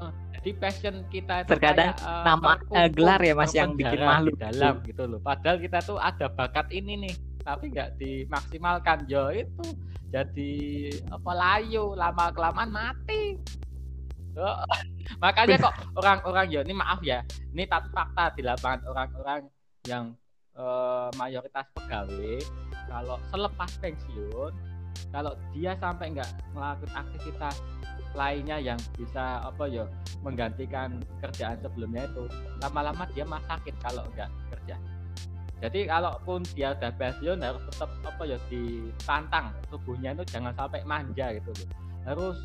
uh, jadi passion kita itu Terkadang kayak, uh, nama, uh, gelar ya, Mas, yang bikin malu. di dalam gitu loh. Padahal kita tuh ada bakat ini nih tapi nggak dimaksimalkan. Yo itu jadi apa layu. Lama kelamaan mati Oh, [LAUGHS] makanya kok orang-orang ya ini maaf ya. Ini fakta di lapangan orang-orang yang eh, mayoritas pegawai kalau selepas pensiun kalau dia sampai nggak melakukan aktivitas lainnya yang bisa apa ya menggantikan kerjaan sebelumnya itu lama-lama dia mah sakit kalau nggak kerja. Jadi kalaupun dia udah pensiun harus tetap apa ya ditantang tubuhnya itu jangan sampai manja gitu loh. Harus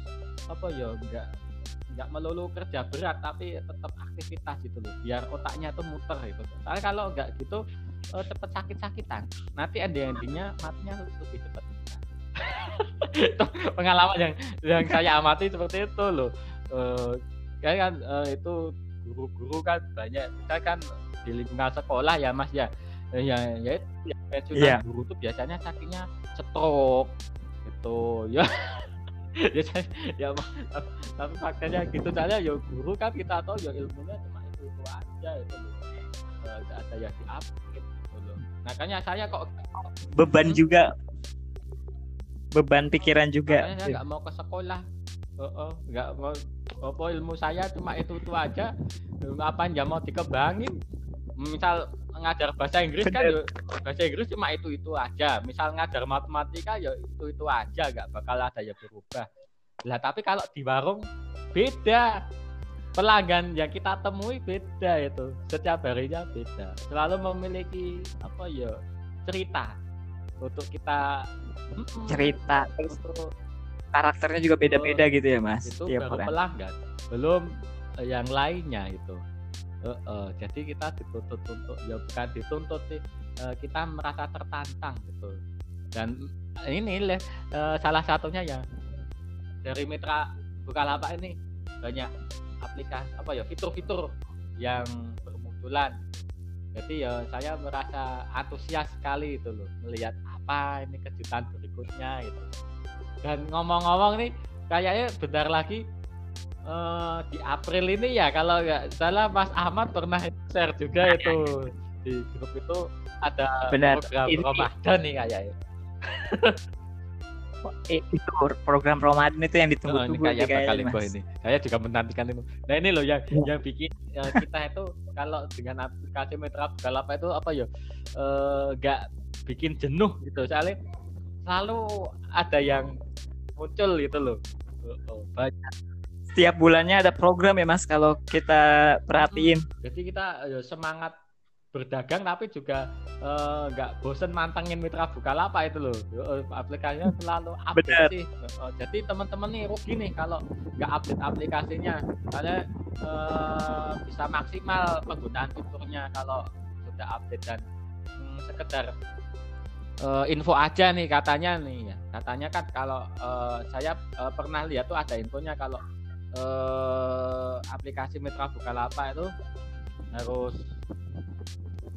apa ya enggak nggak melulu kerja berat tapi tetap aktivitas gitu loh biar otaknya tuh muter gitu soalnya kalau nggak gitu eh, cepet sakit-sakitan nanti ending endingnya matinya lebih cepat itu pengalaman yang yang saya amati seperti itu loh eh kayak kan eh, itu guru-guru kan banyak kita kan di lingkungan sekolah ya mas ya Eh, ya ya itu ya, pensiunan Iya. guru tuh biasanya sakitnya stroke gitu ya [LAUGHS] ya saya- ya tapi faktanya gitu. Soalnya ya guru kan kita tahu ya ilmunya cuma itu itu aja itu Eh, nggak ada yang di upgrade gitu loh. Makanya saya kok beban Hmm. juga. Beban pikiran juga. Makanya saya nggak mau ke sekolah. Heeh, nggak mau apa ilmu saya cuma itu itu aja. Apa yang mau dikembangin? Misal ngajar bahasa Inggris kan ya, bahasa Inggris cuma itu itu aja. Misal ngajar matematika ya itu itu aja nggak bakal ada yang berubah. Lah tapi kalau di warung beda. Pelanggan yang kita temui beda itu. Setiap harinya beda. Selalu memiliki apa ya cerita untuk kita cerita. Terus untuk karakternya juga beda-beda gitu ya mas? Itu tiap baru orang pelanggan belum yang lainnya itu Eh, eh, jadi kita dituntut untuk ya bukan dituntut sih eh, kita merasa tertantang gitu. Dan ini eh, salah satunya ya dari mitra Bukalapak ini banyak aplikasi apa ya fitur-fitur yang bermunculan. Jadi ya saya merasa antusias sekali itu loh melihat apa ini kejutan berikutnya itu dan ngomong-ngomong nih kayaknya bentar lagi eh, di April ini ya kalau nggak salah Mas Ahmad pernah share juga itu di grup itu ada Benar. program Ini- Ramadan nih kayaknya Eh, itu program Ramadan itu yang Oh, ini ditunggu-tunggu kayak bakal kayaknya, heboh Mas. ini. Saya juga menantikan itu. Nah ini loh yang Ya. yang bikin eh, kita itu kalau dengan aplikasi Mitra Bukalapak itu apa ya eh, nggak bikin jenuh gitu. Soalnya selalu ada yang muncul gitu loh. Oh, oh, banyak. Setiap bulannya ada program ya mas kalau kita perhatiin Jadi kita eh, semangat berdagang tapi juga eh, nggak bosen mantengin Mitra Bukalapak itu loh. Eh, aplikasinya selalu update sih. Eh, jadi teman-teman nih rugi nih kalau nggak update aplikasinya. Karena eh, bisa maksimal penggunaan fiturnya kalau sudah update dan hmm, sekedar eh, info aja nih katanya nih ya. Katanya kan kalau eh, saya eh, pernah lihat tuh ada infonya kalau eh, aplikasi Mitra Bukalapak itu harus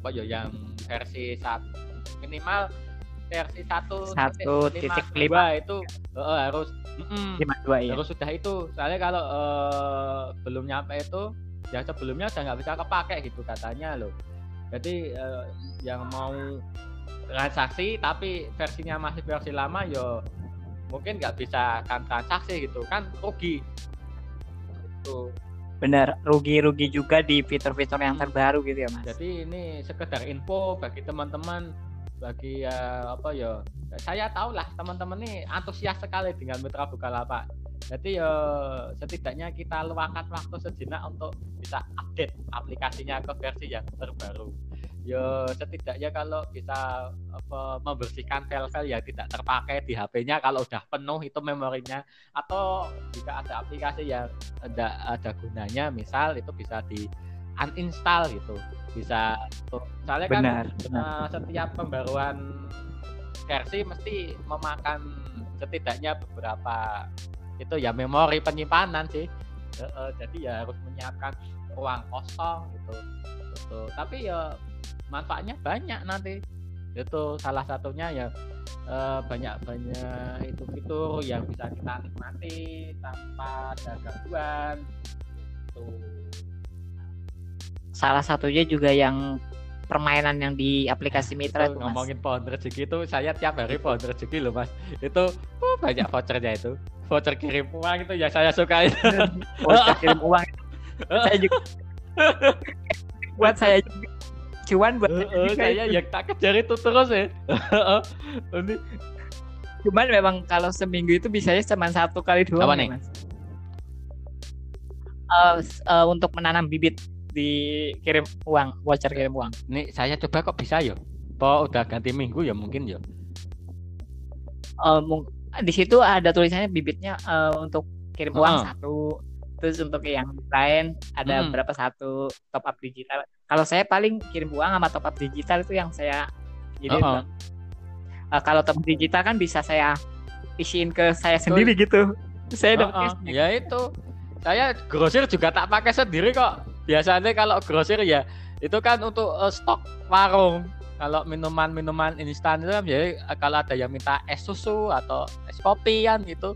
apa ya yang versi satu minimal versi satu Satu titik lima. itu eh, harus lima dua ya harus sudah itu. Soalnya kalau eh, belum nyampe itu ya sebelumnya udah nggak bisa kepake gitu katanya loh. Jadi eh, yang mau transaksi tapi versinya masih versi lama yo mungkin nggak bisa kan transaksi gitu. Kan rugi itu benar rugi-rugi juga di fitur-fitur yang terbaru gitu ya mas? Jadi ini sekedar info bagi teman-teman bagi ya apa ya saya tahu lah teman-teman ini antusias sekali dengan Mitra Bukalapak. Jadi ya setidaknya kita luangkan waktu sejenak untuk bisa update aplikasinya ke versi yang terbaru ya setidaknya kalau bisa apa, membersihkan file-file yang tidak terpakai di HP-nya kalau udah penuh itu memorinya. Atau jika ada aplikasi yang ada ada gunanya misal itu bisa di uninstall gitu. Bisa soalnya kan benar, benar. Uh, setiap pembaruan versi mesti memakan setidaknya beberapa itu ya memori penyimpanan sih. Uh, uh, jadi ya harus menyiapkan ruang kosong gitu. Gitu tapi ya manfaatnya banyak nanti. Itu salah satunya ya eh, banyak banyak itu fitur yang bisa kita nikmati tanpa ada gangguan. Itu. Salah satunya juga yang permainan yang di aplikasi Mitra itu, ngomongin pohon rezeki itu saya tiap hari pohon rezeki loh mas. Itu oh, banyak vouchernya itu. Voucher kirim uang itu ya saya suka itu. Voucher kirim uang. Itu [LAUGHS] saya juga [LAUGHS] buat saya juga cuan buat uh, uh, saya yang tak kejar itu terus ya. Ini cuman memang kalau seminggu itu bisanya cuma satu kali doang Apa nih? mas. Uh, uh, untuk menanam bibit dikirim uang voucher kirim uang. Ini saya coba kok bisa ya? Po udah ganti minggu ya mungkin ya? Uh, di situ ada tulisannya bibitnya uh, untuk kirim uang uh -huh. satu terus untuk yang lain ada hmm. berapa satu top up digital. Kalau saya paling kirim uang sama top up digital itu yang saya jadi uh -oh. uh, kalau top up digital kan bisa saya isiin ke saya sendiri gitu. Saya uh -oh. ya itu. Saya grosir juga tak pakai sendiri kok. Biasanya kalau grosir ya itu kan untuk uh, stok warung. Kalau minuman-minuman instan itu kan ya kalau ada yang minta es susu atau es kopi kan gitu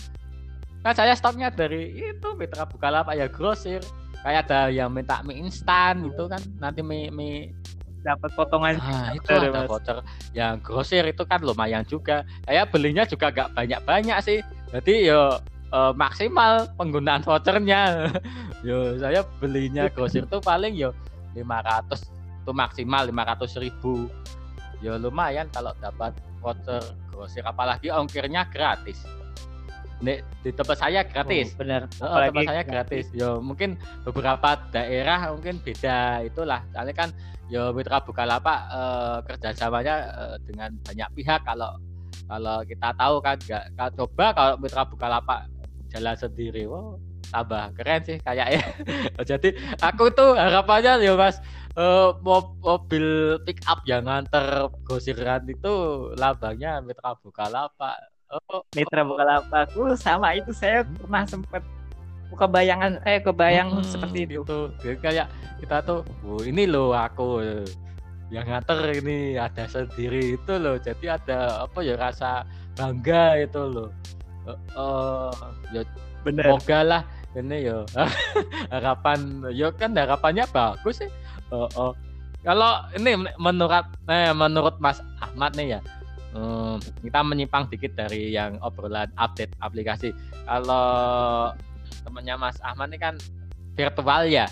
kan saya stoknya dari itu Mitra Bukalapak ya grosir kayak ada yang minta mie instan gitu kan. Nanti mie mie dapat potongan. Nah, itu ada voucher. Yang grosir itu kan lumayan juga. Saya belinya juga gak banyak banyak sih. Jadi yo uh, maksimal penggunaan vouchernya. [LAUGHS] Yo saya belinya grosir tuh paling yo 500 itu maksimal 500 ribu. Yo lumayan kalau dapat voucher grosir. Apalagi ongkirnya gratis Nek, di tempat saya gratis. Oh, benar. Oh, tempat saya gratis. Yo mungkin beberapa daerah mungkin beda itulah. Soalnya kan yo Mitra Bukalapak eh, kerjasamanya eh, dengan banyak pihak. Kalau kalau kita tahu kan nggak coba kalau Mitra Bukalapak jalan sendiri, wow tambah keren sih kayaknya. [LAUGHS] Jadi aku tuh harapannya yo Mas uh, mobil pick up yang nganter gosiran itu lambangnya Mitra Bukalapak Oh, Mitra Bukalapak. Uh, sama itu saya pernah sempat buka bayangan eh kebayang hmm, seperti itu. Gitu. Jadi kayak kita tuh, oh, ini loh aku yang ngater ini ada sendiri itu loh. Jadi ada apa ya rasa bangga itu loh. Uh, uh, ya bener. Semoga lah ini yo [LAUGHS] harapan yo kan harapannya bagus sih. Uh, uh. Kalau ini menurut eh, menurut Mas Ahmad nih ya, hmm, kita menyimpang dikit dari yang obrolan update aplikasi. Kalau temannya Mas Ahmad ini kan virtual ya,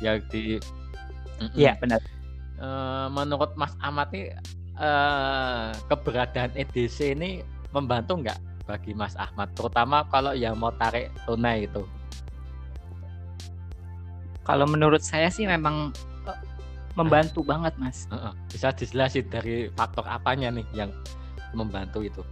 ya di. Iya benar. Uh, menurut Mas Ahmad ini uh, keberadaan EDC ini membantu nggak bagi Mas Ahmad, terutama kalau yang mau tarik tunai itu? Kalau menurut saya sih memang membantu banget mas. Uh, uh, bisa dijelasin dari faktor apanya nih yang membantu itu?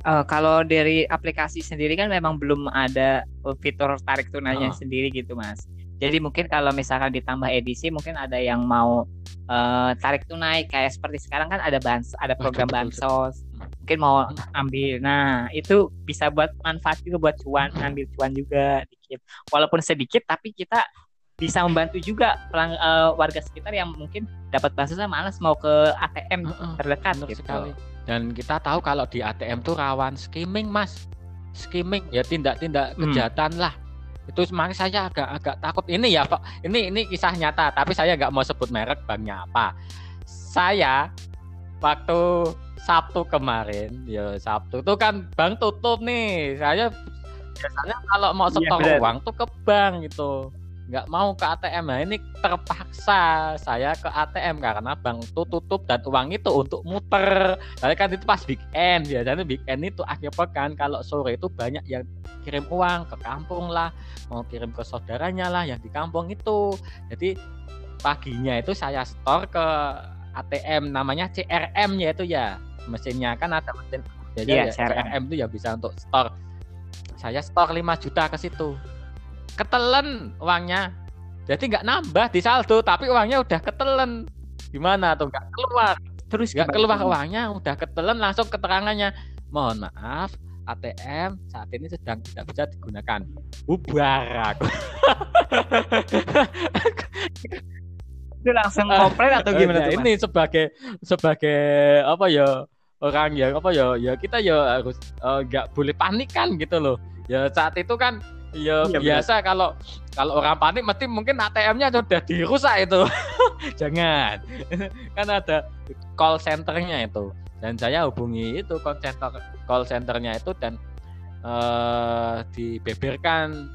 Uh, kalau dari aplikasi sendiri kan memang belum ada fitur tarik tunainya uh. sendiri gitu mas. Jadi mungkin kalau misalkan ditambah edisi mungkin ada yang mau uh, tarik tunai kayak seperti sekarang kan ada bans ada program bansos mungkin mau ambil. Nah itu bisa buat manfaat juga buat cuan ambil cuan juga dikit walaupun sedikit tapi kita bisa membantu juga pelang, uh, warga sekitar yang mungkin dapat bantuan malas mau ke ATM uh, uh, terdekat gitu. sekali. Dan kita tahu kalau di ATM tuh rawan skimming, Mas. Skimming ya tindak-tindak hmm. kejahatan lah. Itu semangat saya agak agak takut. Ini ya, Pak. Ini ini kisah nyata, tapi saya nggak mau sebut merek banknya apa. Saya waktu Sabtu kemarin, ya Sabtu tuh kan bank tutup nih. Saya biasanya kalau mau iya, setor iya, uang tuh ke bank gitu nggak mau ke ATM nah ini terpaksa saya ke ATM karena bank itu tutup dan uang itu untuk muter. Tapi kan itu pas weekend ya jadi weekend itu akhir pekan kalau sore itu banyak yang kirim uang ke kampung lah mau kirim ke saudaranya lah yang di kampung itu. Jadi paginya itu saya store ke ATM namanya CRM nya itu ya. Mesinnya kan ada mesin. Jadi Iya, ya, CRM. CRM itu ya bisa untuk store. Saya store 5 juta ke situ ketelen uangnya. Jadi nggak nambah di saldo tapi uangnya udah ketelen. Gimana tuh? Nggak keluar. Terus nggak keluar uangnya udah ketelen langsung keterangannya. Mohon maaf ATM saat ini sedang tidak bisa digunakan. Bubar aku [LAUGHS] Itu langsung komplain atau gimana Nah, tuh? Ini sebagai sebagai apa ya orang yang apa ya ya kita ya harus eh, nggak boleh panik kan gitu loh. Ya saat itu kan ya Iya, biasa kalau kalau orang panik mesti mungkin ATM-nya sudah dirusak itu. [LAUGHS] Jangan. [LAUGHS] Kan ada call centernya itu. Dan saya hubungi itu call center call centernya itu dan eh dibeberkan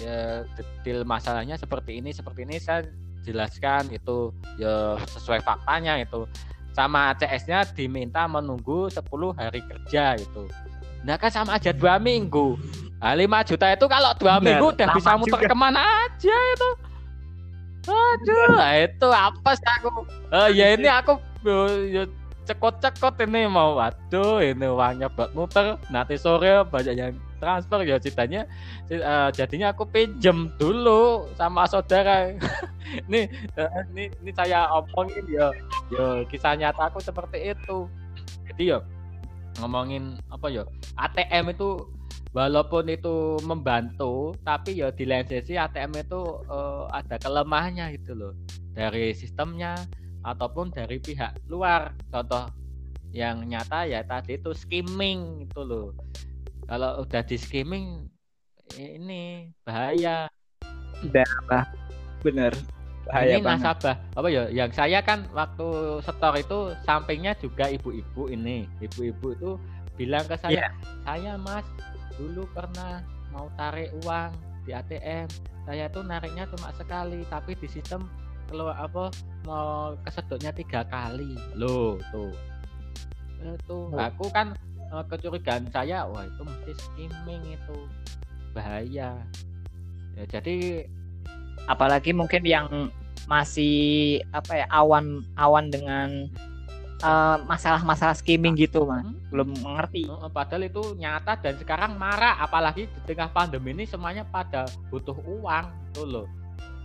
ya detail masalahnya seperti ini seperti ini. Saya jelaskan itu ya sesuai faktanya itu. Sama CS-nya diminta menunggu 10 hari kerja itu. Nah kan sama aja dua minggu nah, 5 juta itu kalau dua minggu udah bisa muter juga. ke mana aja itu. Aduh nah, itu apa sih aku? Eh, ya ini aku cekot-cekot ini mau. Waduh ini uangnya buat muter. Nanti sore banyak yang transfer ya ceritanya eh, jadinya aku pinjem dulu sama saudara. [LAUGHS] Ini eh, ini ini saya omongin ya ya kisah nyata aku seperti itu. Jadi ya ngomongin apa ya ATM itu walaupun itu membantu tapi ya di lain sisi ATM itu eh, ada kelemahannya gitu loh. Dari sistemnya ataupun dari pihak luar. Contoh yang nyata ya tadi itu skimming itu loh. Kalau udah di skimming ini bahaya. Bener. ini Bahaya banget. nasabah. Apa ya? Yang saya kan waktu setor itu sampingnya juga ibu-ibu ini. Ibu-ibu itu bilang ke saya Iya. saya mas dulu pernah mau tarik uang di ATM saya tuh nariknya cuma sekali tapi di sistem keluar apa mau kesedotnya tiga kali. Loh tuh. Itu Oh. aku kan eh, kecurigaan saya wah itu mesti skimming itu. Bahaya. Ya jadi apalagi mungkin yang masih apa ya awan awan dengan eh, masalah-masalah skimming gitu mas hmm, belum mengerti Heeh, Padahal itu nyata dan sekarang marah apalagi di tengah pandemi ini semuanya pada butuh uang tuh loh.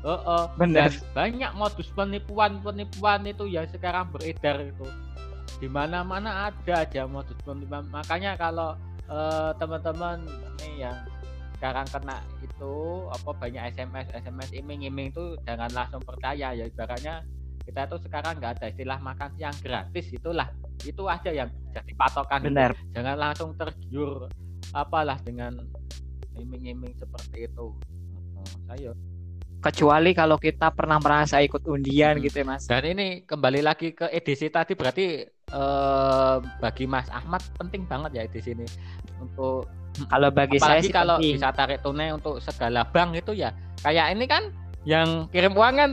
Heeh. bener Dan banyak modus penipuan-penipuan itu yang sekarang beredar itu. Di mana-mana ada aja modus penipuan. Makanya kalau eh, teman-teman nih yang sekarang kena itu apa banyak SMS SMS iming-iming itu jangan langsung percaya ya ibaratnya kita tuh sekarang nggak ada istilah makan siang gratis itulah. Itu aja yang jadi patokan bener jangan langsung tergiur apalah dengan iming-iming seperti itu. Oh, ayo. Kecuali kalau kita pernah merasa ikut undian Hmm. gitu ya mas. Dan ini kembali lagi ke edisi tadi berarti eh, bagi Mas Ahmad penting banget ya edisi ini untuk kalau bagi saya apalagi sih kalau penting. bisa tarik tunai untuk segala bank itu ya. Kayak ini kan yang kirim uang kan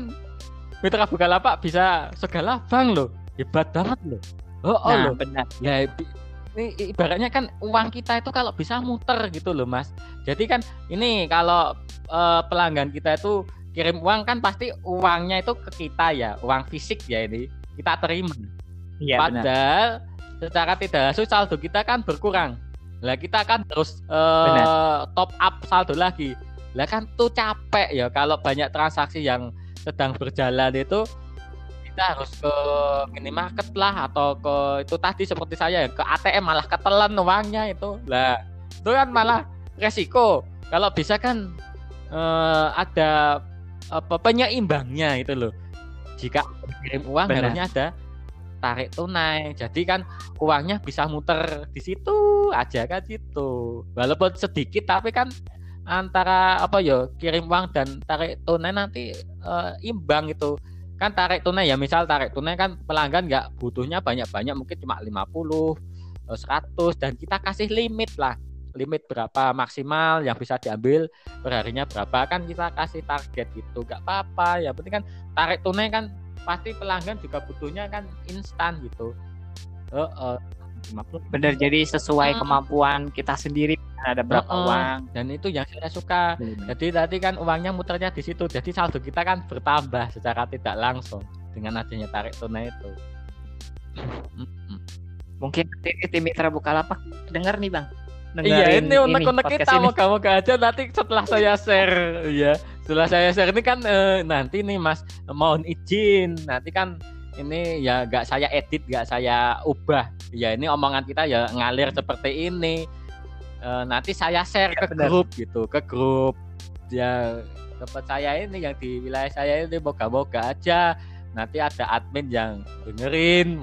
Mitra Bukalapak bisa segala bank loh. Hebat banget loh. Oh, oh nah loh. benar. Ya ini ibaratnya kan uang kita itu kalau bisa muter gitu loh mas. Jadi kan ini kalau eh, pelanggan kita itu kirim uang kan pasti uangnya itu ke kita ya. Uang fisik ya ini. Kita terima. Iya benar. Padahal secara tidak langsung saldo kita kan berkurang. Lah kita kan terus Benar. top up saldo lagi. Lah kan tuh capek ya kalau banyak transaksi yang sedang berjalan itu kita harus ke minimarket lah atau ke itu tadi seperti saya ya, ke ATM malah ketelan uangnya itu. Lah itu kan malah resiko. Kalau bisa kan eh, ada apa penyeimbangnya itu loh. Jika kirim uang Benar. harusnya ada tarik tunai. Jadi kan uangnya bisa muter di situ aja kan gitu. Walaupun sedikit tapi kan antara apa ya kirim uang dan tarik tunai nanti eh, imbang itu kan tarik tunai ya misal tarik tunai kan pelanggan nggak butuhnya banyak-banyak mungkin cuma 50 eh, 100 dan kita kasih limit lah. Limit berapa maksimal yang bisa diambil perharinya berapa. Kan kita kasih target gitu nggak apa-apa. Ya penting kan tarik tunai kan pasti pelanggan juga butuhnya kan instan gitu. Uh, uh, bener jadi sesuai hmm. kemampuan kita sendiri ada berapa uh, uh, uang. Dan itu yang saya suka. Jadi tadi kan uangnya muternya di situ. Jadi saldo kita kan bertambah secara tidak langsung dengan adanya tarik tunai itu. Mungkin tim mitra bukalapak dengar nih bang. Iya ini unek-unek kita mau kamu aja nanti setelah saya share. Ya setelah saya share ini kan eh, nanti nih mas mohon izin. Nanti kan ini ya gak saya edit gak saya ubah. Ya ini omongan kita ya ngalir seperti ini. E, nanti saya share ya, ke bener. grup gitu ke grup. Ya tempat saya ini yang di wilayah saya ini moga-moga aja. Nanti ada admin yang dengerin